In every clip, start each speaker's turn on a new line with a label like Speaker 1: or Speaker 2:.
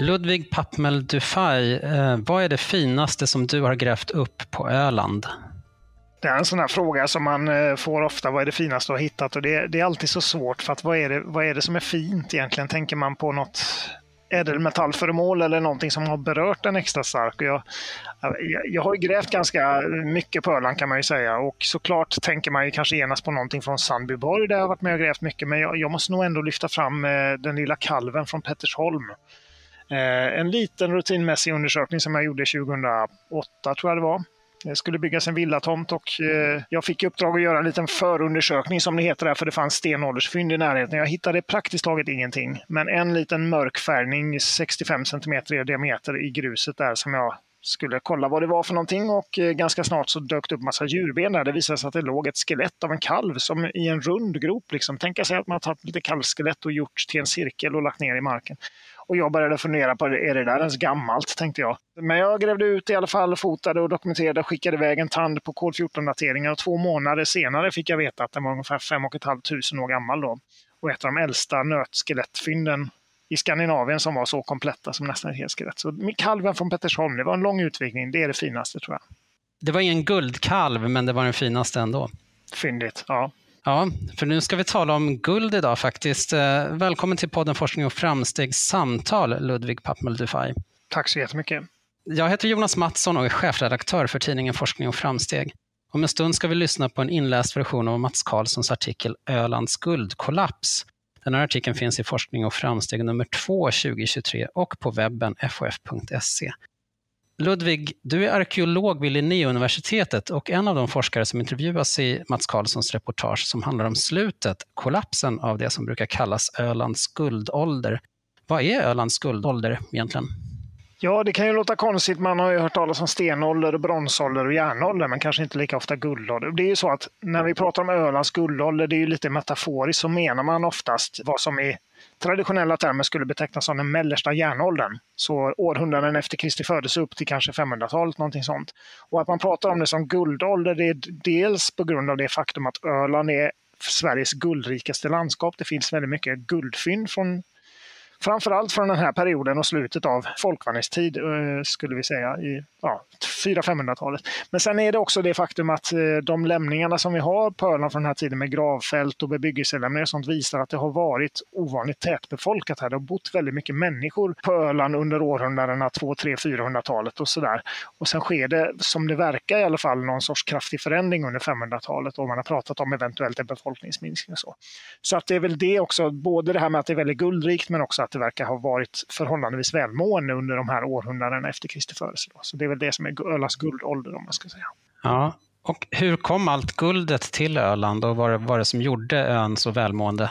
Speaker 1: Ludvig Pappmel Dufay, eh, vad är det finaste som du har grävt upp på Öland?
Speaker 2: Det är en sån här fråga som man eh, får ofta. Vad är det finaste du har hittat? Och det, det är alltid så svårt för att vad är, det, vad är det som är fint egentligen? Tänker man på något ädelmetallföremål eller någonting som har berört en extra stark. Jag, jag, har grävt ganska mycket på Öland kan man ju säga och såklart tänker man ju kanske genast på någonting från Sandbyborg där jag har varit med och grävt mycket men jag, jag måste nog ändå lyfta fram eh, den lilla kalven från Pettersholm. Eh, en liten rutinmässig undersökning som jag gjorde 2008 tror jag det var. Det skulle byggas en villatomt och eh, jag fick i uppdrag att göra en liten förundersökning som det heter där, för det fanns stenåldersfynd i närheten. Jag hittade praktiskt taget ingenting, men en liten mörk färgning 65 cm i diameter i gruset där som jag skulle kolla vad det var för någonting och eh, ganska snart så dök det upp massa djurben där. Det visade sig att det låg ett skelett av en kalv som i en rund grop. Liksom. Tänka sig att man har tagit lite kalvskelett och gjort till en cirkel och lagt ner i marken. Och jag började fundera på, är det där ens gammalt, tänkte jag. Men jag grävde ut i alla fall, fotade och dokumenterade och skickade iväg en tand på kod 14-dateringar. Och två månader senare fick jag veta att den var ungefär 5 500 år gammal då. Och ett av de äldsta nötskelettfynden i Skandinavien som var så kompletta som nästan ett helt skelett. Så kalven från Pettersholm, det var en lång utvikning. Det är det finaste tror jag.
Speaker 1: Det var ingen guldkalv, men det var den finaste ändå.
Speaker 2: Fyndigt, ja.
Speaker 1: Ja, för nu ska vi tala om guld idag faktiskt. Eh, välkommen till podden Forskning och framsteg samtal, Ludvig Pappmel Dufay.
Speaker 2: Tack så jättemycket.
Speaker 1: Jag heter Jonas Mattsson och är chefredaktör för tidningen Forskning och framsteg. Om en stund ska vi lyssna på en inläst version av Mats Karlssons artikel Ölands guldkollaps. Den här artikeln finns i Forskning och framsteg nummer 2 2023 och på webben fof.se. Ludvig, du är arkeolog vid Linnéuniversitetet och en av de forskare som intervjuas i Mats Karlssons reportage som handlar om slutet, kollapsen av det som brukar kallas Ölands guldålder. Vad är Ölands guldålder egentligen?
Speaker 2: Ja, det kan ju låta konstigt. Man har ju hört talas om stenålder, bronsålder och järnålder, men kanske inte lika ofta guldålder. Det är ju så att när vi pratar om Ölands guldålder, det är ju lite metaforiskt, så menar man oftast vad som i traditionella termer skulle betecknas som den mellersta järnåldern. Så århundraden efter Kristi födelse upp till kanske 500-talet, någonting sånt. Och att man pratar om det som guldålder, det är dels på grund av det faktum att Öland är Sveriges guldrikaste landskap. Det finns väldigt mycket guldfynd från framförallt från den här perioden och slutet av folkvandringstid, eh, skulle vi säga, i ja, 400-500-talet. Men sen är det också det faktum att eh, de lämningarna som vi har på Öland från den här tiden med gravfält och bebyggelselämningar och sånt visar att det har varit ovanligt tätbefolkat här. Det har bott väldigt mycket människor på Öland under århundradena 2, 3, 400-talet och sådär. Och sen sker det, som det verkar i alla fall, någon sorts kraftig förändring under 500-talet och man har pratat om eventuellt en befolkningsminskning och så. Så att det är väl det också, både det här med att det är väldigt guldrikt men också att det verkar ha varit förhållandevis välmående under de här århundradena efter Kristi födelse. Så det är väl det som är Ölands guldålder om man ska säga.
Speaker 1: Ja, och hur kom allt guldet till Öland och vad var det som gjorde ön så välmående?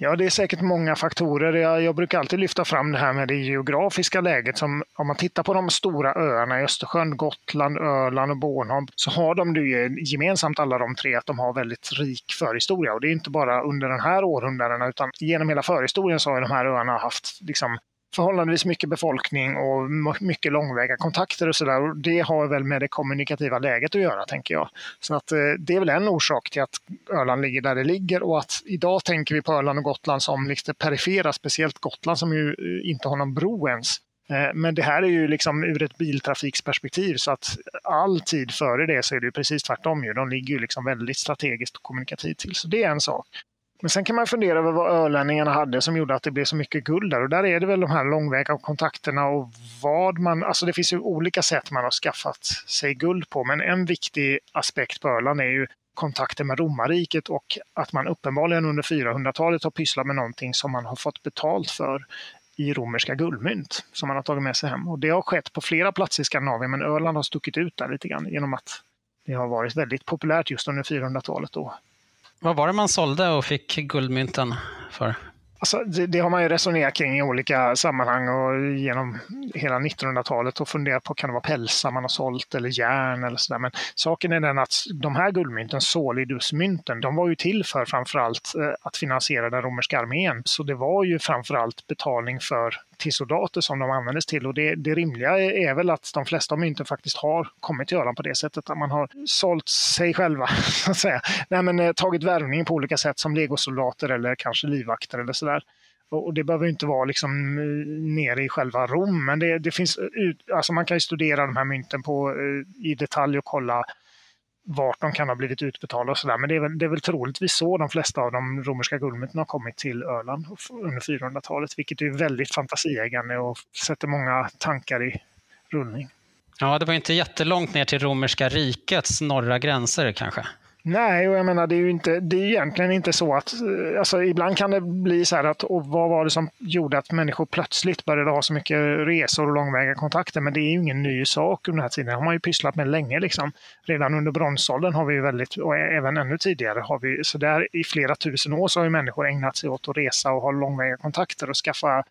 Speaker 2: Ja, det är säkert många faktorer. Jag, jag, brukar alltid lyfta fram det här med det geografiska läget. Som, om man tittar på de stora öarna i Östersjön, Gotland, Öland och Bornholm, så har de det gemensamt alla de tre att de har väldigt rik förhistoria. Och det är inte bara under den här århundradena, utan genom hela förhistorien så har de här öarna haft liksom, förhållandevis mycket befolkning och mycket långväga kontakter och sådär. Det har väl med det kommunikativa läget att göra, tänker jag. Så att eh, det är väl en orsak till att Öland ligger där det ligger och att idag tänker vi på Öland och Gotland som liksom lite perifera, speciellt Gotland som ju eh, inte har någon bro ens. Eh, men det här är ju liksom ur ett biltrafiksperspektiv så att all tid före det så är det precis tvärtom. Ju. De ligger ju liksom väldigt strategiskt och kommunikativt till. Så det är en sak. Men sen kan man fundera över vad ölänningarna hade som gjorde att det blev så mycket guld där. Och där är det väl de här långväga kontakterna och vad man... Alltså det finns ju olika sätt man har skaffat sig guld på. Men en viktig aspekt på Öland är ju kontakter med romarriket och att man uppenbarligen under 400-talet har pysslat med någonting som man har fått betalt för i romerska guldmynt som man har tagit med sig hem. Och det har skett på flera platser i Skandinavien men Öland har stuckit ut där lite grann genom att det har varit väldigt populärt just under 400-talet då
Speaker 1: vad var det man sålde och fick guldmynten för?
Speaker 2: Alltså, det, det, har man ju resonerat kring i olika sammanhang och genom hela 1900-talet och funderat på kan det vara pälsar man har sålt eller järn eller sådär. Men saken är den att de här guldmynten, solidusmynten, de var ju till för framförallt eh, att finansiera den romerska armén. Så det var ju framförallt betalning för till soldater som de användes till. Och det, det rimliga är väl att de flesta av mynten faktiskt har kommit till Öland på det sättet att man har sålt sig själva, så att säga. Nej, men, eh, tagit värvning på olika sätt som legosoldater eller kanske livvakter eller sådär. Och det behöver inte vara liksom eh, nere i själva Rom, men det, det finns, alltså man kan ju studera de här mynten på, eh, i detalj och kolla vart de kan ha blivit utbetalda och sådär. Men det är, väl, det är väl troligtvis så de flesta av de romerska guldmynten har kommit till Öland under 400-talet, vilket är väldigt fantasieggande och sätter många tankar i rullning.
Speaker 1: Ja, det var inte jättelångt ner till romerska rikets norra gränser kanske?
Speaker 2: Nej, och jag menar det är ju inte, det är egentligen inte så att, eh, alltså ibland kan det bli så här att, och vad var det som gjorde att människor plötsligt började ha så mycket resor och långväga kontakter? Men det är ju ingen ny sak under den här tiden. Det har man ju pysslat med länge liksom. Redan under bronsåldern har vi ju väldigt, och även ännu tidigare har vi, så där i flera tusen år så har ju människor ägnat sig åt att resa och ha långväga kontakter och skaffa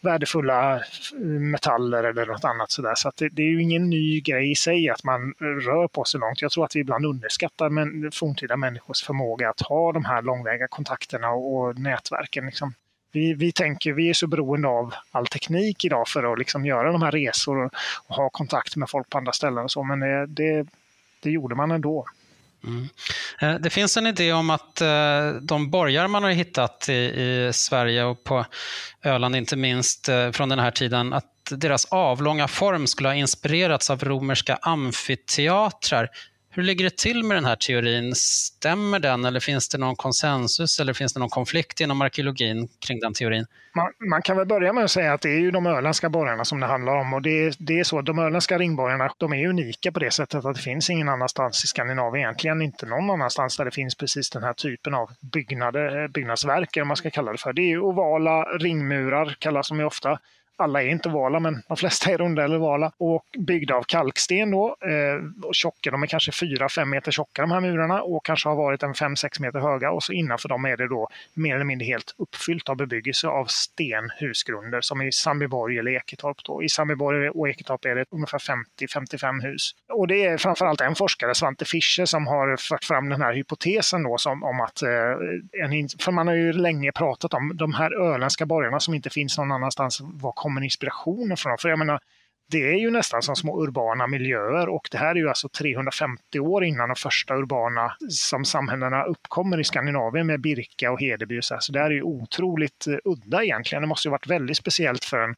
Speaker 2: värdefulla eh, metaller eller något annat sådär. Så, det, det, är ju ingen ny grej i sig att man eh, rör på sig långt. Jag tror att vi ibland underskattar men, eh, forntida människors förmåga att ha de här långväga kontakterna och, och nätverken. Liksom. Vi, vi tänker, vi är så beroende av all teknik idag för att liksom göra de här resor och, och ha kontakt med folk på andra ställen och så, men det, det, det gjorde man ändå.
Speaker 1: Mm. Eh, det finns en idé om att eh, de borgar man har hittat i, i Sverige och på Öland inte minst eh, från den här tiden, att deras avlånga form skulle ha inspirerats av romerska amfiteatrar hur ligger det till med den här teorin? Stämmer den eller finns det någon konsensus eller finns det någon konflikt inom arkeologin kring den teorin?
Speaker 2: Man, man kan väl börja med att säga att det är ju de öländska borgarna som det handlar om och det, det är så att de öländska ringborgarna de är unika på det sättet att det finns ingen annanstans i Skandinavien, egentligen inte någon annanstans där det finns precis den här typen av byggnader, eh, byggnadsverk, om man ska kalla det för. Det är ovala ringmurar, kallas de ju ofta alla är inte vala, men de flesta är runda eller vala och byggda av kalksten då. Eh, och tjocka, de är kanske 4-5 meter tjocka de här murarna och kanske har varit en 5-6 meter höga och så innanför dem är det då mer eller mindre helt uppfyllt av bebyggelse av stenhusgrunder som i Sandbyborg eller Eketorp. Då. I Sandbyborg och Eketorp är det ungefär 50-55 hus. Och det är framförallt en forskare, Svante Fischer, som har fört fram den här hypotesen då som, om att, eh, en, för man har ju länge pratat om de här öländska borgarna som inte finns någon annanstans, var kommer inspirationen från? För jag menar, det är ju nästan som små urbana miljöer och det här är ju alltså 350 år innan de första urbana som samhällena uppkommer i Skandinavien med Birka och Hedeby. Och så, här. så det här är ju otroligt eh, udda egentligen. Det måste ju varit väldigt speciellt för en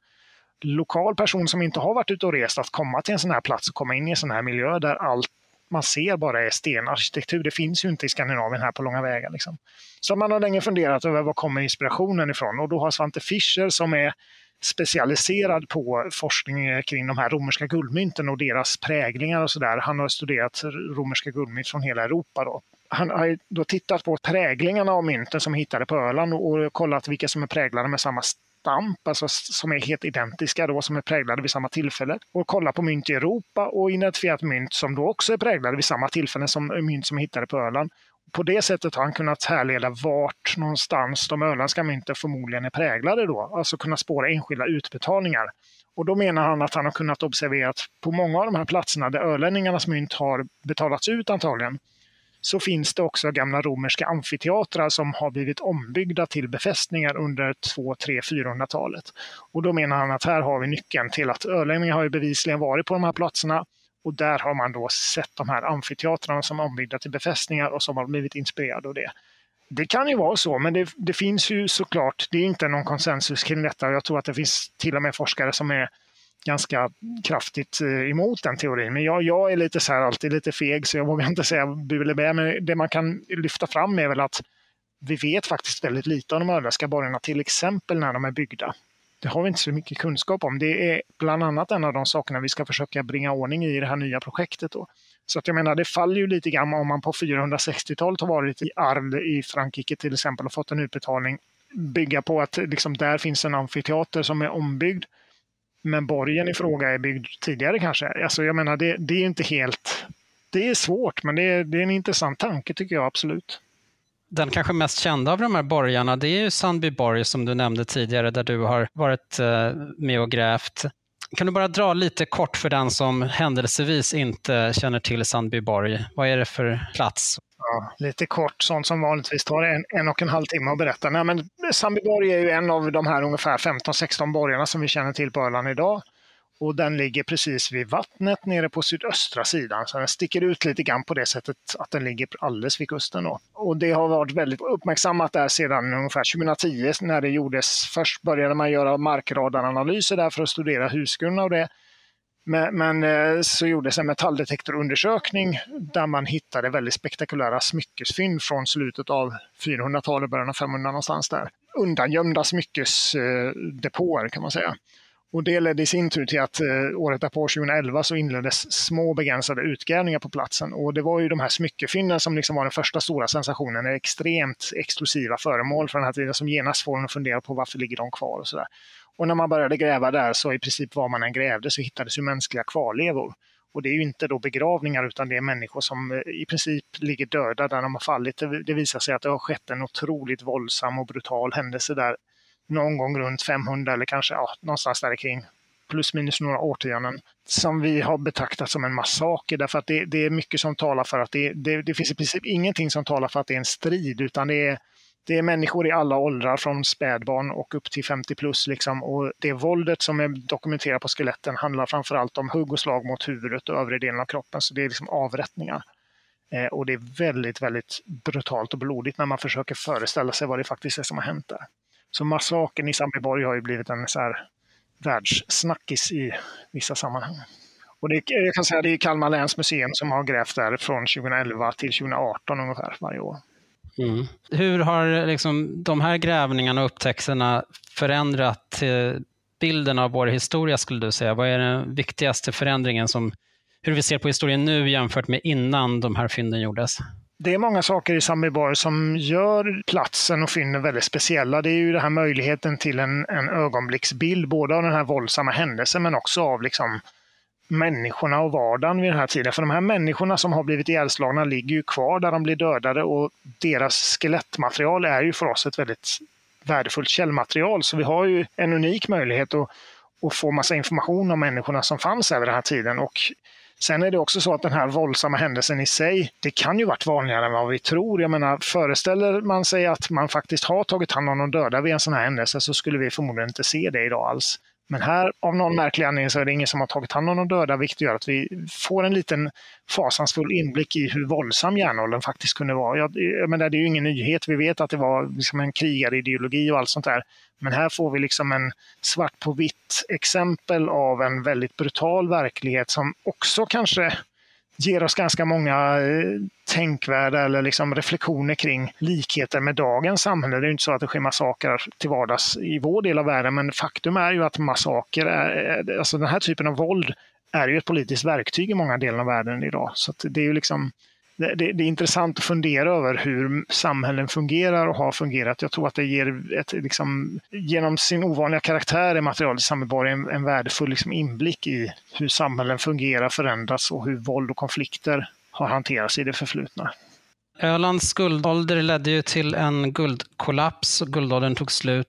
Speaker 2: lokal person som inte har varit ute och rest att komma till en sån här plats och komma in i en sån här miljö där allt man ser bara är stenarkitektur. Det finns ju inte i Skandinavien här på långa vägar. Liksom. Så man har länge funderat över var kommer inspirationen ifrån och då har Svante Fischer som är specialiserad på forskning kring de här romerska guldmynten och deras präglingar och sådär. Han har studerat romerska guldmynt från hela Europa. Då. Han har då tittat på präglingarna av mynten som hittade på Öland och kollat vilka som är präglade med samma stamp, alltså som är helt identiska då, som är präglade vid samma tillfälle. Och kollat på mynt i Europa och identifierat mynt som då också är präglade vid samma tillfälle som mynt som hittade på Öland på det sättet har han kunnat härleda vart någonstans de öländska mynten förmodligen är präglade då, alltså kunna spåra enskilda utbetalningar. Och då menar han att han har kunnat observera att på många av de här platserna där ölänningarnas mynt har betalats ut antagligen, så finns det också gamla romerska amfiteatrar som har blivit ombyggda till befästningar under 2, 3, 400-talet. Och då menar han att här har vi nyckeln till att ölänningar har ju bevisligen varit på de här platserna och där har man då sett de här amfiteatrarna som ombyggda till befästningar och som har blivit inspirerade av det. Det kan ju vara så, men det, det, finns ju såklart, det är inte någon konsensus kring detta. Jag tror att det finns till och med forskare som är ganska kraftigt eh, emot den teorin. Men jag, jag är lite så här, alltid lite feg, så jag vågar inte säga bu eller bä. Men det man kan lyfta fram är väl att vi vet faktiskt väldigt lite om de öländska borgarna, till exempel när de är byggda. Det har vi inte så mycket kunskap om. Det är bland annat en av de sakerna vi ska försöka bringa ordning i det här nya projektet. Då. Så att jag menar, det faller ju lite grann om man på 460-talet har varit i arv i Frankrike till exempel och fått en utbetalning. Bygga på att liksom, där finns en amfiteater som är ombyggd. Men borgen i fråga är byggd tidigare kanske. Alltså jag menar, det, det är inte helt... Det är svårt, men det är, det är en intressant tanke tycker jag absolut.
Speaker 1: Den kanske mest kända av de här borgarna, det är ju Sandbyborg som du nämnde tidigare, där du har varit eh, med och grävt. Kan du bara dra lite kort för den som händelsevis inte känner till Sandbyborg? Vad är det för plats?
Speaker 2: Ja, lite kort, sånt som vanligtvis tar en, en och en halv timme att berätta. Nej, men Sandbyborg är ju en av de här ungefär 15-16 borgarna som vi känner till på Öland idag och den ligger precis vid vattnet nere på sydöstra sidan. Så den sticker ut lite grann på det sättet att den ligger alldeles vid kusten. Då. Och det har varit väldigt uppmärksammat där sedan ungefär 2010 när det gjordes. Först började man göra markradaranalyser där för att studera husgrunden. och det. Men, men, eh, så gjordes en metalldetektorundersökning där man hittade väldigt spektakulära smyckesfynd från slutet av 400-talet, början av 500 någonstans där. Undangömda smyckesdepåer kan man säga. Och det ledde i sin tur till att eh, året därpå, 2011, så inleddes små begränsade utgrävningar på platsen. Och det var ju de här smyckefynden som liksom var den första stora sensationen, extremt exklusiva föremål från den här tiden som genast får en att fundera på varför ligger de kvar och sådär. Och när man började gräva där så i princip var man än grävde så hittades ju mänskliga kvarlevor. Och det är ju inte då begravningar utan det är människor som eh, i princip ligger döda där de har fallit. Det, det visar sig att det har skett en otroligt våldsam och brutal händelse där någon gång runt 500 eller kanske ja, någonstans där kring plus minus några årtionden som vi har betraktat som en massaker därför att det, det är mycket som talar för att det, det, det, finns i princip ingenting som talar för att det är en strid utan det är, det är människor i alla åldrar från spädbarn och upp till 50 plus liksom och det våldet som är dokumenterat på skeletten handlar framförallt om hugg och slag mot huvudet och övre delen av kroppen så det är liksom avrättningar. Eh, och det är väldigt, väldigt brutalt och blodigt när man försöker föreställa sig vad det faktiskt är som har hänt där. Så massakern i Sandbyborg har ju blivit en så här världssnackis i vissa sammanhang. Och det, jag kan säga att det är Kalmar läns museum som har grävt där från 2011 till 2018 ungefär varje år.
Speaker 1: Mm. Hur har liksom de här grävningarna och upptäckterna förändrat eh, bilden av vår historia skulle du säga? Vad är den viktigaste förändringen som hur vi ser på historien nu jämfört med innan de här fynden gjordes?
Speaker 2: Det är många saker i Sandbyborg som gör platsen och fynden väldigt speciella. Det är ju den här möjligheten till en, en ögonblicksbild, både av den här våldsamma händelsen men också av liksom människorna och vardagen vid den här tiden. För de här människorna som har blivit ihjälslagna ligger ju kvar där de blir dödade och deras skelettmaterial är ju för oss ett väldigt värdefullt källmaterial. Så vi har ju en unik möjlighet att, att få massa information om människorna som fanns över den här tiden. Och Sen är det också så att den här våldsamma händelsen i sig, det kan ju varit vanligare än vad vi tror. Jag menar, föreställer man sig att man faktiskt har tagit hand om de döda vid en sån här händelse så skulle vi förmodligen inte se det idag alls. Men här av någon märklig anledning så är det ingen som har tagit hand om de döda, vilket gör att vi får en liten fasansfull inblick i hur våldsam järnåldern faktiskt kunde vara. Jag, jag menar, det är ju ingen nyhet, vi vet att det var liksom en krigarideologi och allt sånt där. Men här får vi liksom en svart på vitt exempel av en väldigt brutal verklighet som också kanske ger oss ganska många eh, tänkvärda eller liksom reflektioner kring likheter med dagens samhälle. Det är inte så att det sker massakrer till vardags i vår del av världen, men faktum är ju att massaker, är, eh, alltså den här typen av våld, är ju ett politiskt verktyg i många delar av världen idag. Så det är ju liksom det, det, är intressant att fundera över hur samhällen fungerar och har fungerat. Jag tror att det ger ett, liksom, genom sin ovanliga karaktär i materialet i en, en värdefull liksom, inblick i hur samhällen fungerar, förändras och hur våld och konflikter har hanterats i det förflutna.
Speaker 1: Ölands guldålder ledde ju till en guldkollaps och guldåldern tog slut.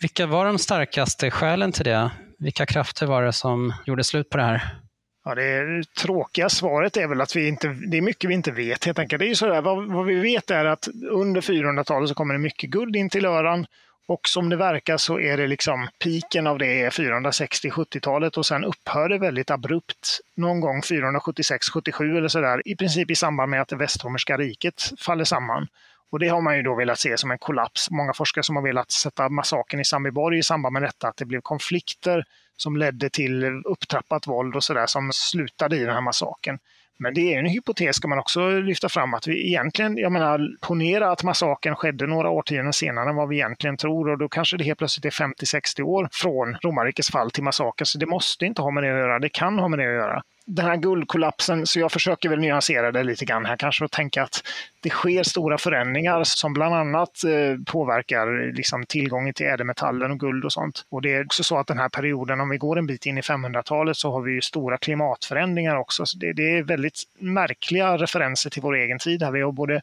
Speaker 1: Vilka var de starkaste skälen till det? Vilka krafter var det som gjorde slut på det här?
Speaker 2: Ja, det tråkiga svaret är väl att vi inte, det är mycket vi inte vet helt enkelt. Det är ju sådär, vad, vad vi vet är att under 400-talet så kommer det mycket guld in till Öran och som det verkar så är det liksom piken av det är 460-70-talet och sen upphör det väldigt abrupt någon gång 476-77 eller sådär, i princip i samband med att det västromerska riket faller samman. Och det har man ju då velat se som en kollaps. Många forskare som har velat sätta massakern i Sambiborg i samband med detta, att det blev konflikter som ledde till upptrappat våld och sådär som slutade i den här massakern. Men det är en hypotes, ska man också lyfta fram, att vi egentligen, jag menar, ponera att massakern skedde några årtionden senare än vad vi egentligen tror och då kanske det helt plötsligt är 50-60 år från romarrikets fall till massakern. Så det måste inte ha med det att göra, det kan ha med det att göra den här guldkollapsen, så jag försöker väl nyansera det lite grann här kanske och tänka att det sker stora förändringar som bland annat eh, påverkar liksom, tillgången till ädelmetallen och guld och sånt. Och det är också så att den här perioden, om vi går en bit in i 500-talet, så har vi ju stora klimatförändringar också. Så det, det är väldigt märkliga referenser till vår egen tid. Här vi har både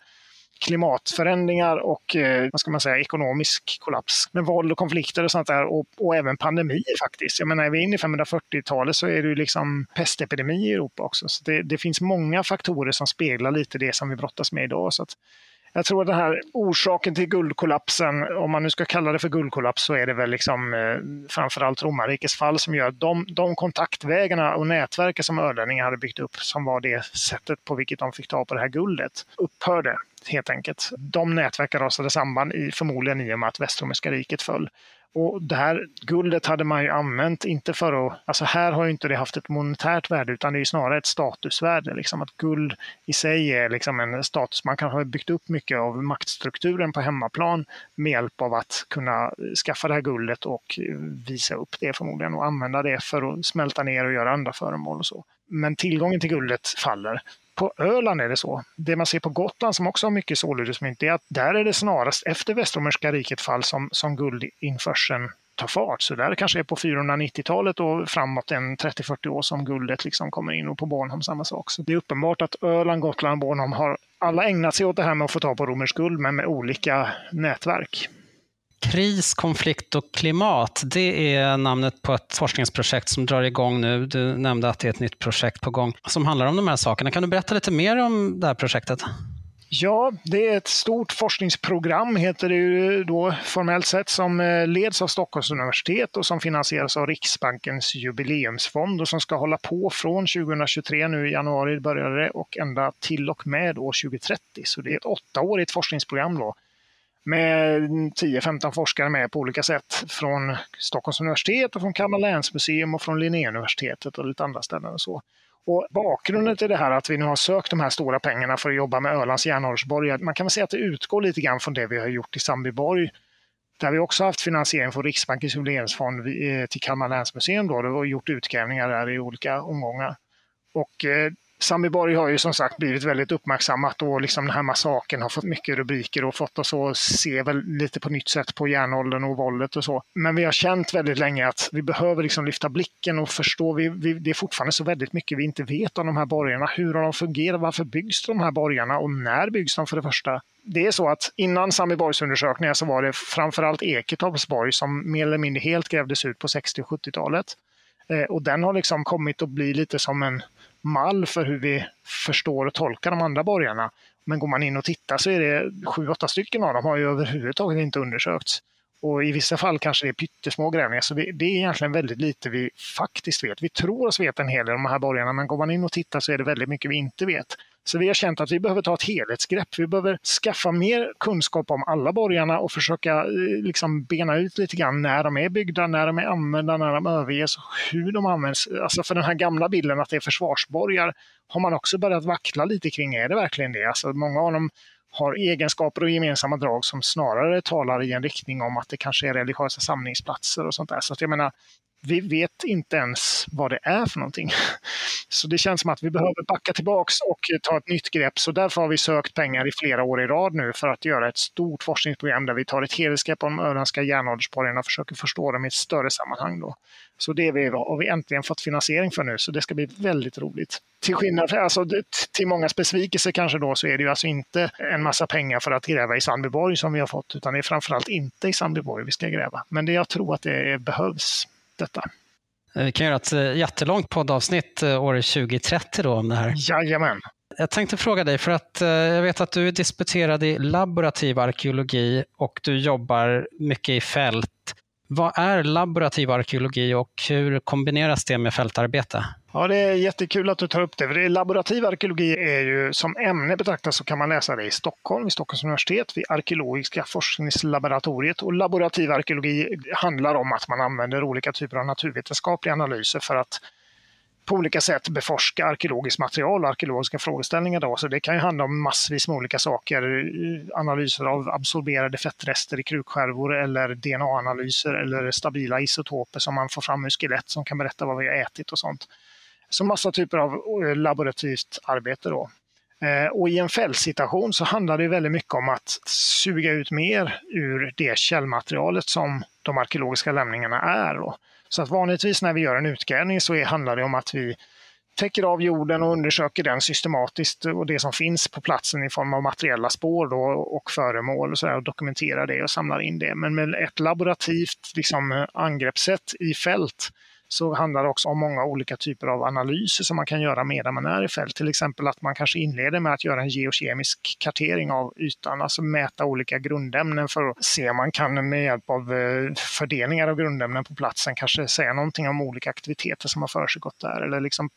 Speaker 2: klimatförändringar och eh, vad ska man säga, ekonomisk kollaps med våld och konflikter och sånt där och, och även pandemier faktiskt. Jag menar, är vi inne i 540-talet så är det ju liksom pestepidemi i Europa också. Så det, det, finns många faktorer som speglar lite det som vi brottas med idag. Så att jag tror att den här orsaken till guldkollapsen, om man nu ska kalla det för guldkollaps, så är det väl liksom eh, framförallt romarrikets fall som gör att de, de kontaktvägarna och nätverken som ölänningar hade byggt upp, som var det sättet på vilket de fick ta på det här guldet, upphörde helt enkelt. De nätverken rasade samman i, förmodligen i och med att Västromerska riket föll. Och det här guldet hade man ju använt, inte för att... Alltså här har ju inte det haft ett monetärt värde, utan det är snarare ett statusvärde. Liksom att guld i sig är liksom en status. Man kanske har byggt upp mycket av maktstrukturen på hemmaplan med hjälp av att kunna skaffa det här guldet och visa upp det förmodligen och använda det för att smälta ner och göra andra föremål och så. Men tillgången till guldet faller på Öland är det så. Det man ser på Gotland som också har mycket solidusmynt är att där är det snarast efter Västromerska riket fall som, som guldinförseln tar fart. Så där kanske är på 490-talet och framåt en 30-40 år som guldet liksom kommer in och på Bornholm samma sak. Så det är uppenbart att Öland, Gotland och Bornholm har alla ägnat sig åt det här med att få ta på romersk guld men med olika nätverk.
Speaker 1: Kris, konflikt och klimat, det är namnet på ett forskningsprojekt som drar igång nu. Du nämnde att det är ett nytt projekt på gång som handlar om de här sakerna. Kan du berätta lite mer om det här projektet?
Speaker 2: Ja, det är ett stort forskningsprogram, heter det ju då formellt sett, som eh, leds av Stockholms universitet och som finansieras av Riksbankens jubileumsfond och som ska hålla på från 2023, nu i januari började det, och ända till och med år 2030. Så det är ett åttaårigt forskningsprogram då med 10-15 forskare med på olika sätt från Stockholms universitet och från Kalmar länsmuseum och från Linnéuniversitetet och lite andra ställen. Och så. Och bakgrunden till det här att vi nu har sökt de här stora pengarna för att jobba med Ölands järnåldersborg, man kan väl säga att det utgår lite grann från det vi har gjort i Sandbyborg där vi också haft finansiering från Riksbankens jubileumsfond eh, till Kalmar länsmuseum då, och gjort utgrävningar där i olika omgångar. Och eh, Sami Borg har ju som sagt blivit väldigt uppmärksammat och liksom den här massakern har fått mycket rubriker och fått oss att se väl lite på nytt sätt på järnåldern och våldet och så. Men vi har känt väldigt länge att vi behöver liksom lyfta blicken och förstå. Vi, vi, det är fortfarande så väldigt mycket vi inte vet om de här borgarna. Hur har de fungerat? Varför byggs de här borgarna? Och när byggs de för det första? Det är så att innan Sami Borgs undersökningar så var det framförallt Eketorpsborg som mer eller mindre helt grävdes ut på 60 och 70-talet. Och den har liksom kommit att bli lite som en mall för hur vi förstår och tolkar de andra borgarna. Men går man in och tittar så är det sju, åtta stycken av dem har ju överhuvudtaget inte undersökts. Och i vissa fall kanske det är pyttesmå grävningar, så det är egentligen väldigt lite vi faktiskt vet. Vi tror oss veta en hel del om de här borgarna, men går man in och tittar så är det väldigt mycket vi inte vet. Så vi har känt att vi behöver ta ett helhetsgrepp. Vi behöver skaffa mer kunskap om alla borgarna och försöka eh, liksom bena ut lite grann när de är byggda, när de är använda, när de överges och hur de används. Alltså för den här gamla bilden att det är försvarsborgar har man också börjat vackla lite kring. Är det verkligen det? Alltså många av dem har egenskaper och gemensamma drag som snarare talar i en riktning om att det kanske är religiösa samlingsplatser och sånt där. Så att jag menar, vi vet inte ens vad det är för någonting. Så det känns som att vi behöver backa tillbaks och ta ett nytt grepp. Så därför har vi sökt pengar i flera år i rad nu för att göra ett stort forskningsprogram där vi tar ett helhetsgrepp om de öländska järnåldersborgarna och försöker förstå dem i ett större sammanhang. Då. Så det har vi äntligen fått finansiering för nu, så det ska bli väldigt roligt. Till skillnad alltså, till många besvikelser kanske då, så är det ju alltså inte en massa pengar för att gräva i Sandbyborg som vi har fått, utan det är framförallt inte i Sandbyborg vi ska gräva. Men det jag tror att det behövs detta.
Speaker 1: Eh, vi kan göra ett eh, jättelångt poddavsnitt eh, år 2030 då om det här.
Speaker 2: Jajamän.
Speaker 1: Jag tänkte fråga dig, för att jag vet att du är disputerad i laborativ arkeologi och du jobbar mycket i fält. Vad är laborativ arkeologi och hur kombineras det med fältarbete?
Speaker 2: Ja, det är jättekul att du tar upp det. För det laborativ arkeologi är ju som ämne betraktat så kan man läsa det i Stockholm, vid Stockholms universitet, vid Arkeologiska forskningslaboratoriet. Och laborativ arkeologi handlar om att man använder olika typer av naturvetenskapliga analyser för att på olika sätt beforska arkeologiskt material och arkeologiska frågeställningar. Då. Så det kan ju handla om massvis med olika saker. Analyser av absorberade fettrester i krukskärvor eller DNA-analyser eller stabila isotoper som man får fram ur skelett som kan berätta vad vi har ätit och sånt. Så massa typer av eh, laborativt arbete då. Eh, och i en fältsituation så handlar det väldigt mycket om att suga ut mer ur det källmaterialet som de arkeologiska lämningarna är. Då. Så att vanligtvis när vi gör en utgrävning så handlar det om att vi täcker av jorden och undersöker den systematiskt och det som finns på platsen i form av materiella spår då och föremål och, så där, och dokumenterar det och samlar in det. Men med ett laborativt liksom, angreppssätt i fält så handlar det också om många olika typer av analyser som man kan göra medan man är i fält. Till exempel att man kanske inleder med att göra en geokemisk kartering av ytan, alltså mäta olika grundämnen för att se om man kan med hjälp av eh, fördelningar av grundämnen på platsen kanske säga någonting om olika aktiviteter som har försiggått där eller liksom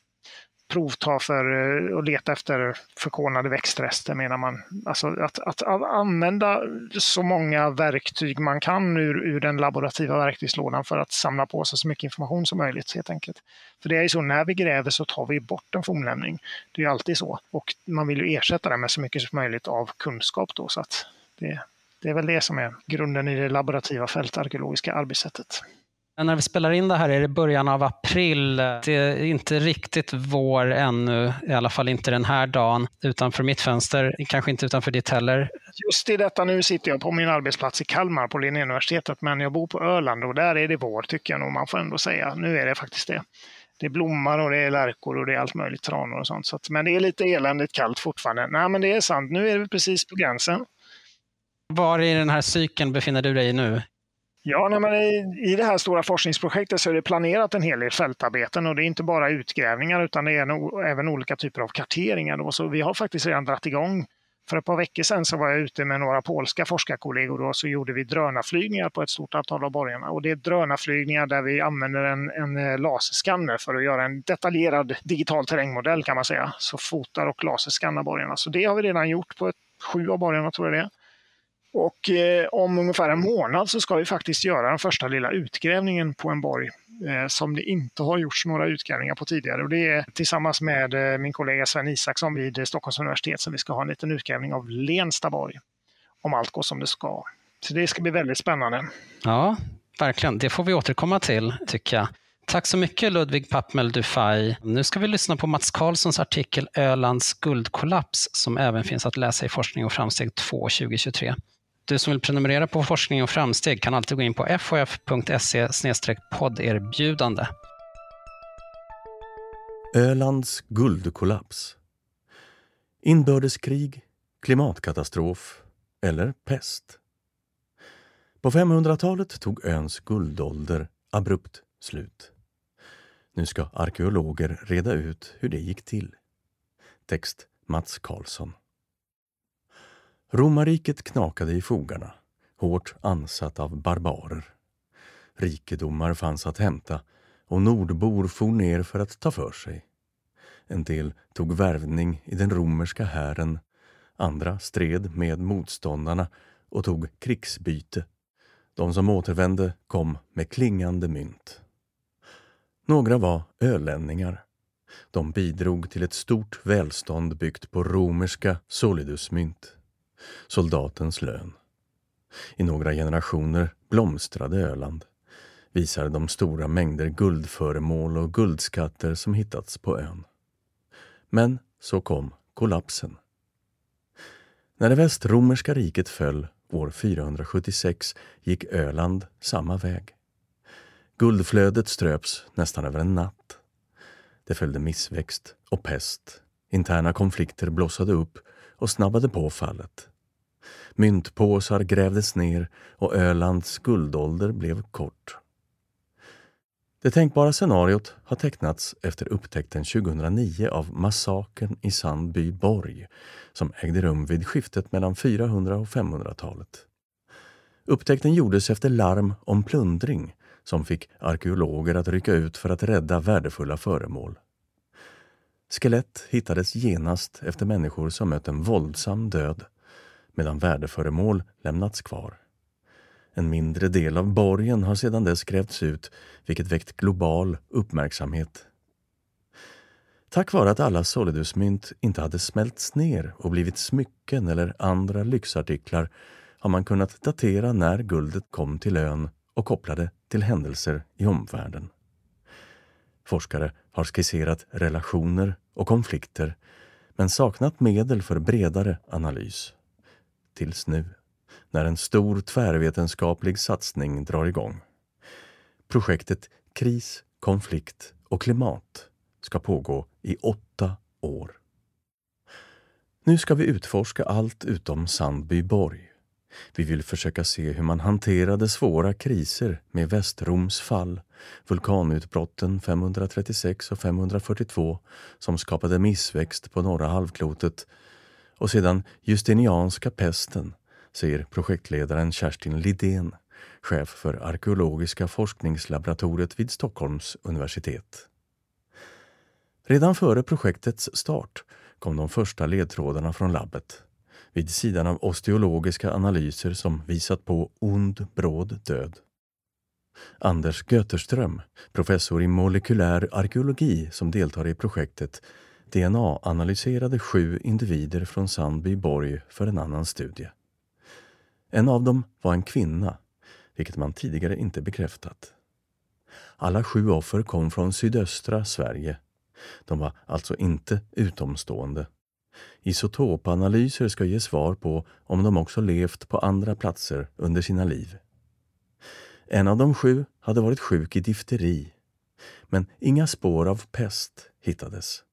Speaker 2: provta för eh, och leta efter förkolnade växtrester menar man. Alltså att, att, att, använda så många verktyg man kan ur, ur den laborativa verktygslådan för att samla på sig så mycket information som möjligt helt enkelt. För det är ju så, när vi gräver så tar vi bort en fornlämning. Det är ju alltid så. Och man vill ju ersätta det med så mycket som möjligt av kunskap då. Så att det, det är väl det som är grunden i det laborativa fältarkeologiska arbetssättet.
Speaker 1: När vi spelar in det här är det början av april. Det är inte riktigt vår ännu, i alla fall inte den här dagen, utanför mitt fönster, kanske inte utanför ditt heller.
Speaker 2: Just i detta nu sitter jag på min arbetsplats i Kalmar på Linnéuniversitetet, men jag bor på Öland och där är det vår tycker jag nog man får ändå säga. Nu är det faktiskt det. Det är blommor och det är lärkor och det är allt möjligt, tranor och sånt. Så att, men det är lite eländigt kallt fortfarande. Nej, men det är sant. Nu är vi precis på gränsen.
Speaker 1: Var i den här cykeln befinner du dig nu?
Speaker 2: Ja, nej, men i, det här stora forskningsprojektet så är det planerat en hel del fältarbeten och det är inte bara utgrävningar utan det är no, även olika typer av karteringar. Då. Så vi har faktiskt redan dragit igång. För ett par veckor sedan så var jag ute med några polska forskarkollegor och så gjorde vi drönarflygningar på ett stort antal av borgarna. Och det är drönarflygningar där vi använder en, en eh, laserskanner för att göra en detaljerad digital terrängmodell kan man säga. Så fotar och laserskannar borgarna. Så det har vi redan gjort på ett, sju av borgarna tror jag det är. Och eh, om ungefär en månad så ska vi faktiskt göra den första lilla utgrävningen på en borg eh, som det inte har gjorts några utgrävningar på tidigare. Och det är tillsammans med eh, min kollega Sven Isaksson vid Stockholms universitet som vi ska ha en liten utgrävning av Lensta borg. Om allt går som det ska. Så det ska bli väldigt spännande.
Speaker 1: Ja, verkligen. Det får vi återkomma till, tycker jag. Tack så mycket Ludvig Pappmel Dufay. Nu ska vi lyssna på Mats Karlssons artikel Ölands guldkollaps som även finns att läsa i Forskning och framsteg 2 2023. Du som vill prenumerera på Forskning och framsteg kan alltid gå in på fof.se podderbjudande.
Speaker 3: Ölands guldkollaps. Inbördeskrig, klimatkatastrof eller pest. På 500-talet tog öns guldålder abrupt slut. Nu ska arkeologer reda ut hur det gick till. Text Mats Karlsson. Romarriket knakade i fogarna, hårt ansatt av barbarer. Rikedomar fanns att hämta och nordbor for ner för att ta för sig. En del tog värvning i den romerska hären, andra stred med motståndarna och tog krigsbyte. De som återvände kom med klingande mynt. Några var ölänningar. De bidrog till ett stort välstånd byggt på romerska solidusmynt soldatens lön. I några generationer blomstrade Öland, visar de stora mängder guldföremål och guldskatter som hittats på ön. Men så kom kollapsen. När det västromerska riket föll år 476 gick Öland samma väg. Guldflödet ströps nästan över en natt. Det följde missväxt och pest. Interna konflikter blossade upp och snabbade på fallet. Myntpåsar grävdes ner och Ölands guldålder blev kort. Det tänkbara scenariot har tecknats efter upptäckten 2009 av massakern i Sandby borg som ägde rum vid skiftet mellan 400 och 500-talet. Upptäckten gjordes efter larm om plundring som fick arkeologer att rycka ut för att rädda värdefulla föremål. Skelett hittades genast efter människor som mött en våldsam död medan värdeföremål lämnats kvar. En mindre del av borgen har sedan dess grävts ut vilket väckt global uppmärksamhet. Tack vare att alla Solidusmynt inte hade smälts ner och blivit smycken eller andra lyxartiklar har man kunnat datera när guldet kom till ön och koppla det till händelser i omvärlden. Forskare har skisserat relationer och konflikter men saknat medel för bredare analys tills nu, när en stor tvärvetenskaplig satsning drar igång. Projektet Kris, konflikt och klimat ska pågå i åtta år. Nu ska vi utforska allt utom Sandby borg. Vi vill försöka se hur man hanterade svåra kriser med Västroms fall, vulkanutbrotten 536 och 542 som skapade missväxt på norra halvklotet och sedan Justinianska pesten, säger projektledaren Kerstin Lidén, chef för arkeologiska forskningslaboratoriet vid Stockholms universitet. Redan före projektets start kom de första ledtrådarna från labbet vid sidan av osteologiska analyser som visat på ond, bråd död. Anders Göterström, professor i molekylär arkeologi som deltar i projektet, DNA-analyserade sju individer från Sandby borg för en annan studie. En av dem var en kvinna, vilket man tidigare inte bekräftat. Alla sju offer kom från sydöstra Sverige. De var alltså inte utomstående. Isotopanalyser ska ge svar på om de också levt på andra platser under sina liv. En av de sju hade varit sjuk i difteri, men inga spår av pest hittades.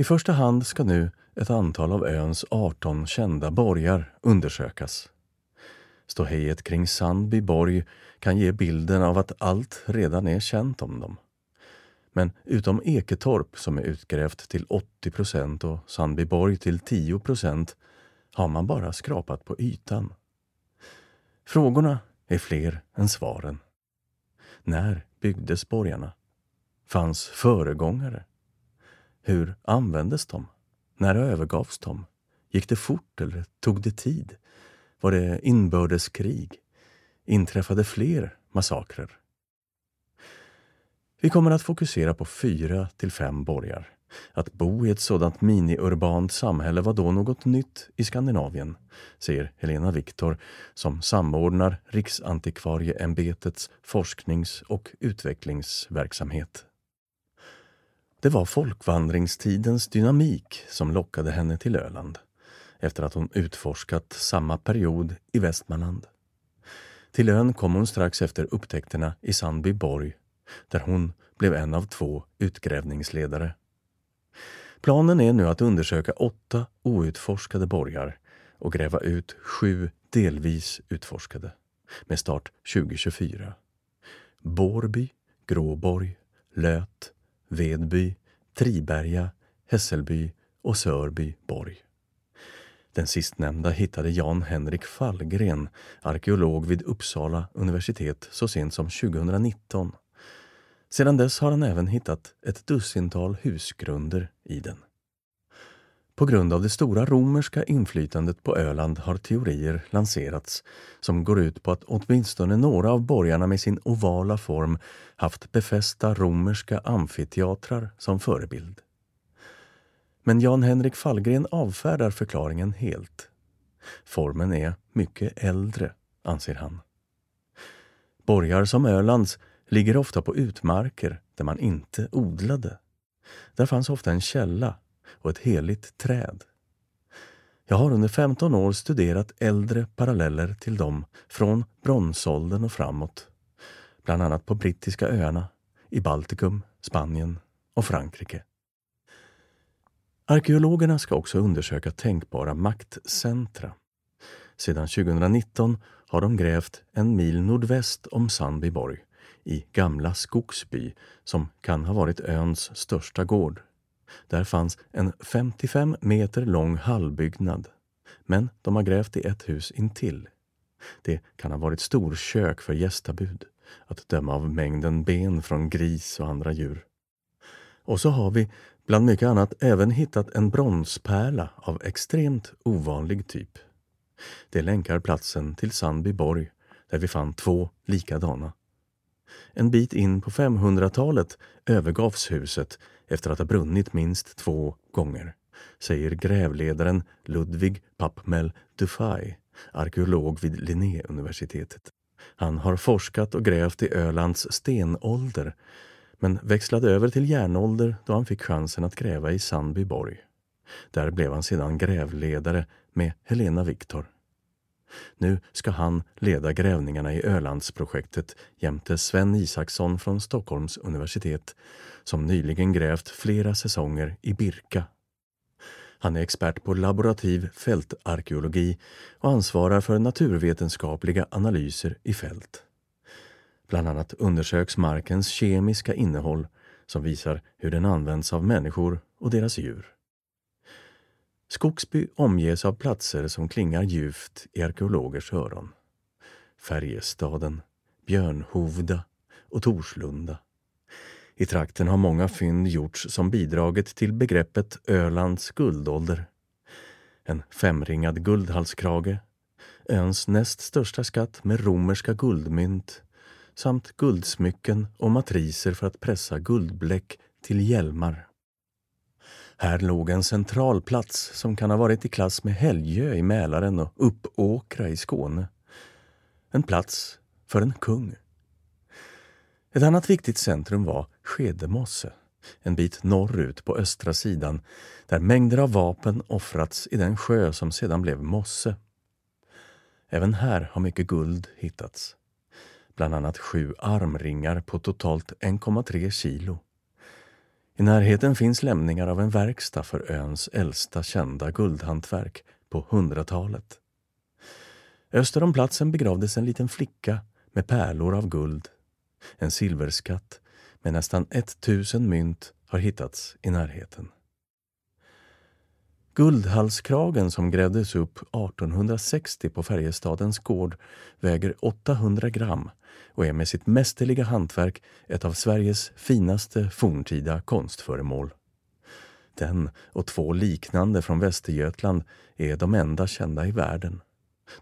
Speaker 3: I första hand ska nu ett antal av öns 18 kända borgar undersökas. Ståhejet kring Sandby borg kan ge bilden av att allt redan är känt om dem. Men utom Eketorp som är utgrävt till 80 procent och Sandbyborg till 10 procent har man bara skrapat på ytan. Frågorna är fler än svaren. När byggdes borgarna? Fanns föregångare? Hur användes de? När övergavs de? Gick det fort eller tog det tid? Var det inbördeskrig? Inträffade fler massakrer? Vi kommer att fokusera på fyra till fem borgar. Att bo i ett sådant mini-urbant samhälle var då något nytt i Skandinavien, säger Helena Viktor som samordnar Riksantikvarieämbetets forsknings och utvecklingsverksamhet. Det var folkvandringstidens dynamik som lockade henne till Öland efter att hon utforskat samma period i Västmanland. Till ön kom hon strax efter upptäckterna i Sandbyborg där hon blev en av två utgrävningsledare. Planen är nu att undersöka åtta outforskade borgar och gräva ut sju delvis utforskade med start 2024. Bårby, Gråborg, Löt, Vedby, Triberga, Hässelby och Sörby borg. Den sistnämnda hittade Jan Henrik Fallgren, arkeolog vid Uppsala universitet så sent som 2019 sedan dess har han även hittat ett dussintal husgrunder i den. På grund av det stora romerska inflytandet på Öland har teorier lanserats som går ut på att åtminstone några av borgarna med sin ovala form haft befästa romerska amfiteatrar som förebild. Men Jan-Henrik Fallgren avfärdar förklaringen helt. Formen är mycket äldre, anser han. Borgar som Ölands ligger ofta på utmarker där man inte odlade. Där fanns ofta en källa och ett heligt träd. Jag har under 15 år studerat äldre paralleller till dem från bronsåldern och framåt. Bland annat på Brittiska öarna, i Baltikum, Spanien och Frankrike. Arkeologerna ska också undersöka tänkbara maktcentra. Sedan 2019 har de grävt en mil nordväst om Sandbyborg i Gamla Skogsby som kan ha varit öns största gård. Där fanns en 55 meter lång hallbyggnad. Men de har grävt i ett hus intill. Det kan ha varit storkök för gästabud, att döma av mängden ben från gris och andra djur. Och så har vi, bland mycket annat, även hittat en bronspärla av extremt ovanlig typ. Det länkar platsen till Sandbyborg, där vi fann två likadana. En bit in på 500-talet övergavs huset efter att ha brunnit minst två gånger, säger grävledaren Ludvig Pappmel Dufay, arkeolog vid Linnéuniversitetet. Han har forskat och grävt i Ölands stenålder men växlade över till järnålder då han fick chansen att gräva i Sandbyborg. Där blev han sedan grävledare med Helena Viktor. Nu ska han leda grävningarna i Ölandsprojektet jämte Sven Isaksson från Stockholms universitet som nyligen grävt flera säsonger i Birka. Han är expert på laborativ fältarkeologi och ansvarar för naturvetenskapliga analyser i fält. Bland annat undersöks markens kemiska innehåll som visar hur den används av människor och deras djur. Skogsby omges av platser som klingar ljuvt i arkeologers öron. Färjestaden, Björnhovda och Torslunda. I trakten har många fynd gjorts som bidragit till begreppet Ölands guldålder. En femringad guldhalskrage, öns näst största skatt med romerska guldmynt samt guldsmycken och matriser för att pressa guldbläck till hjälmar. Här låg en centralplats som kan ha varit i klass med Helgö i Mälaren och Uppåkra i Skåne. En plats för en kung. Ett annat viktigt centrum var Skedemosse, en bit norrut på östra sidan där mängder av vapen offrats i den sjö som sedan blev mosse. Även här har mycket guld hittats. Bland annat sju armringar på totalt 1,3 kilo. I närheten finns lämningar av en verkstad för öns äldsta kända guldhantverk på 100-talet. Öster om platsen begravdes en liten flicka med pärlor av guld. En silverskatt med nästan 1000 mynt har hittats i närheten. Guldhalskragen som grävdes upp 1860 på Färjestadens gård väger 800 gram och är med sitt mästerliga hantverk ett av Sveriges finaste forntida konstföremål. Den och två liknande från Västergötland är de enda kända i världen.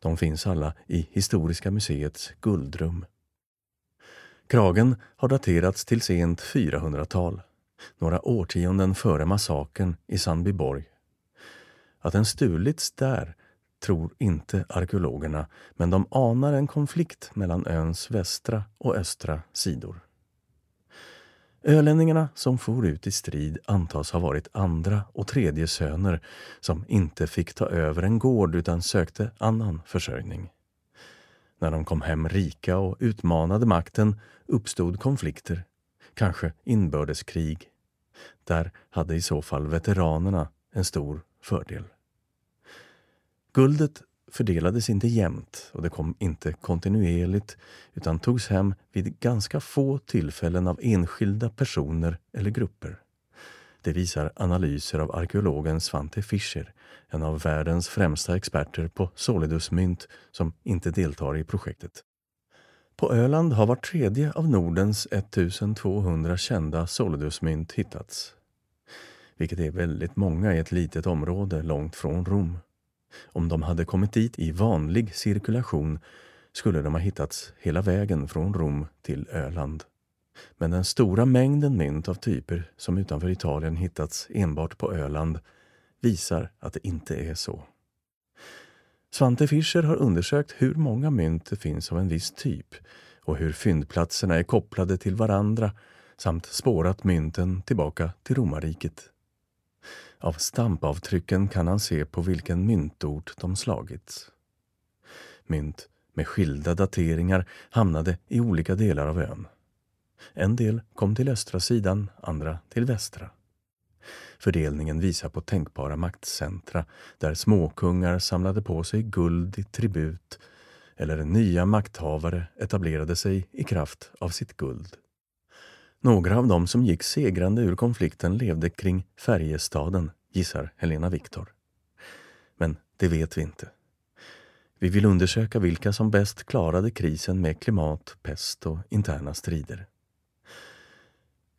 Speaker 3: De finns alla i Historiska museets guldrum. Kragen har daterats till sent 400-tal, några årtionden före massakern i Sandbyborg. Att den stulits där tror inte arkeologerna, men de anar en konflikt mellan öns västra och östra sidor. Ölänningarna som for ut i strid antas ha varit andra och tredje söner som inte fick ta över en gård utan sökte annan försörjning. När de kom hem rika och utmanade makten uppstod konflikter, kanske inbördeskrig. Där hade i så fall veteranerna en stor fördel. Guldet fördelades inte jämnt och det kom inte kontinuerligt utan togs hem vid ganska få tillfällen av enskilda personer eller grupper. Det visar analyser av arkeologen Svante Fischer, en av världens främsta experter på solidusmynt som inte deltar i projektet. På Öland har var tredje av Nordens 1200 kända solidusmynt hittats. Vilket är väldigt många i ett litet område långt från Rom. Om de hade kommit dit i vanlig cirkulation skulle de ha hittats hela vägen från Rom till Öland. Men den stora mängden mynt av typer som utanför Italien hittats enbart på Öland visar att det inte är så. Svante Fischer har undersökt hur många mynt det finns av en viss typ och hur fyndplatserna är kopplade till varandra samt spårat mynten tillbaka till romarriket. Av stampavtrycken kan han se på vilken myntort de slagits. Mynt med skilda dateringar hamnade i olika delar av ön. En del kom till östra sidan, andra till västra. Fördelningen visar på tänkbara maktcentra där småkungar samlade på sig guld i tribut eller nya makthavare etablerade sig i kraft av sitt guld. Några av dem som gick segrande ur konflikten levde kring Färjestaden, gissar Helena Viktor. Men det vet vi inte. Vi vill undersöka vilka som bäst klarade krisen med klimat, pest och interna strider.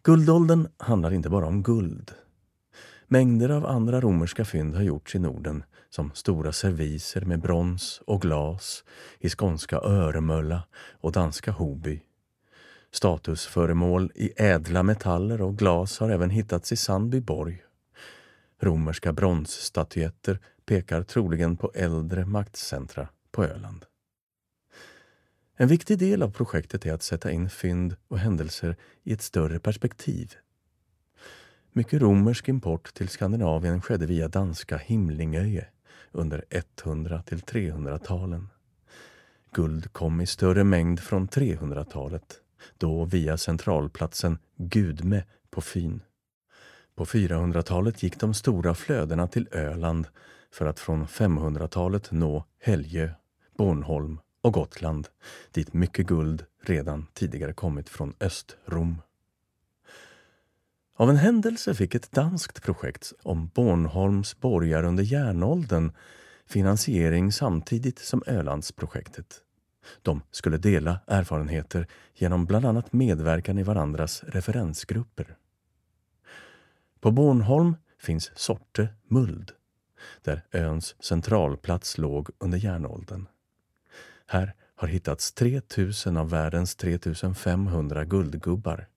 Speaker 3: Guldåldern handlar inte bara om guld. Mängder av andra romerska fynd har gjorts i Norden som stora serviser med brons och glas i skånska Öremölla och danska Hoby Statusföremål i ädla metaller och glas har även hittats i Sandbyborg. Romerska bronsstatyetter pekar troligen på äldre maktcentra på Öland. En viktig del av projektet är att sätta in fynd och händelser i ett större perspektiv. Mycket romersk import till Skandinavien skedde via danska Himlingöje under 100 till 300-talen. Guld kom i större mängd från 300-talet då via centralplatsen Gudme på Fyn. På 400-talet gick de stora flödena till Öland för att från 500-talet nå Helgö, Bornholm och Gotland dit mycket guld redan tidigare kommit från Östrom. Av en händelse fick ett danskt projekt om Bornholms borgar under järnåldern finansiering samtidigt som Ölandsprojektet. De skulle dela erfarenheter genom bland annat medverkan i varandras referensgrupper. På Bornholm finns Sorte muld, där öns centralplats låg under järnåldern. Här har hittats 3000 av världens 3500 guldgubbar.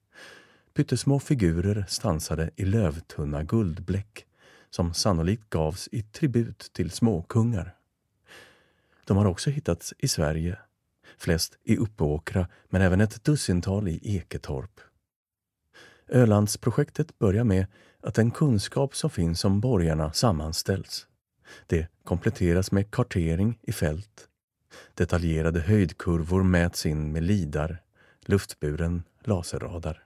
Speaker 3: Pyttesmå figurer stansade i lövtunna guldbläck som sannolikt gavs i tribut till småkungar. De har också hittats i Sverige, flest i Uppåkra men även ett dussintal i Eketorp. Ölandsprojektet börjar med att den kunskap som finns om borgarna sammanställs. Det kompletteras med kartering i fält. Detaljerade höjdkurvor mäts in med lidar, luftburen laserradar.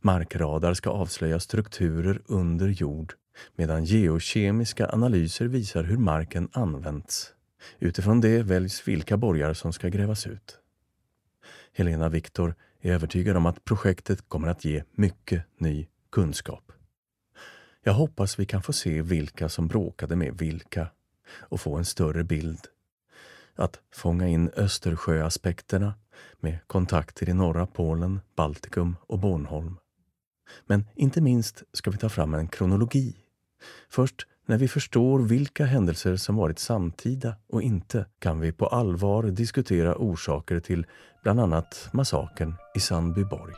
Speaker 3: Markradar ska avslöja strukturer under jord medan geokemiska analyser visar hur marken använts. Utifrån det väljs vilka borgar som ska grävas ut. Helena Viktor är övertygad om att projektet kommer att ge mycket ny kunskap. Jag hoppas vi kan få se vilka som bråkade med vilka och få en större bild. Att fånga in Östersjöaspekterna med kontakter i norra Polen, Baltikum och Bornholm. Men inte minst ska vi ta fram en kronologi. Först när vi förstår vilka händelser som varit samtida och inte kan vi på allvar diskutera orsaker till bland annat massakern i Sandbyborg.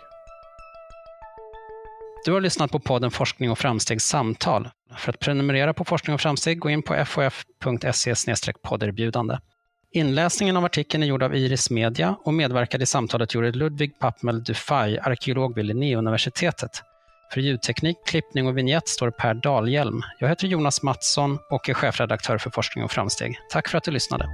Speaker 1: Du har lyssnat på podden Forskning och framsteg samtal. För att prenumerera på Forskning och framsteg, gå in på fof.se podderbjudande. Inläsningen av artikeln är gjord av Iris Media och medverkade i samtalet gjorde Ludvig Pappmel Dufay, arkeolog vid Linnéuniversitetet. För ljudteknik, klippning och vignett står Per Dahlhjelm. Jag heter Jonas Mattsson och är chefredaktör för Forskning och framsteg. Tack för att du lyssnade.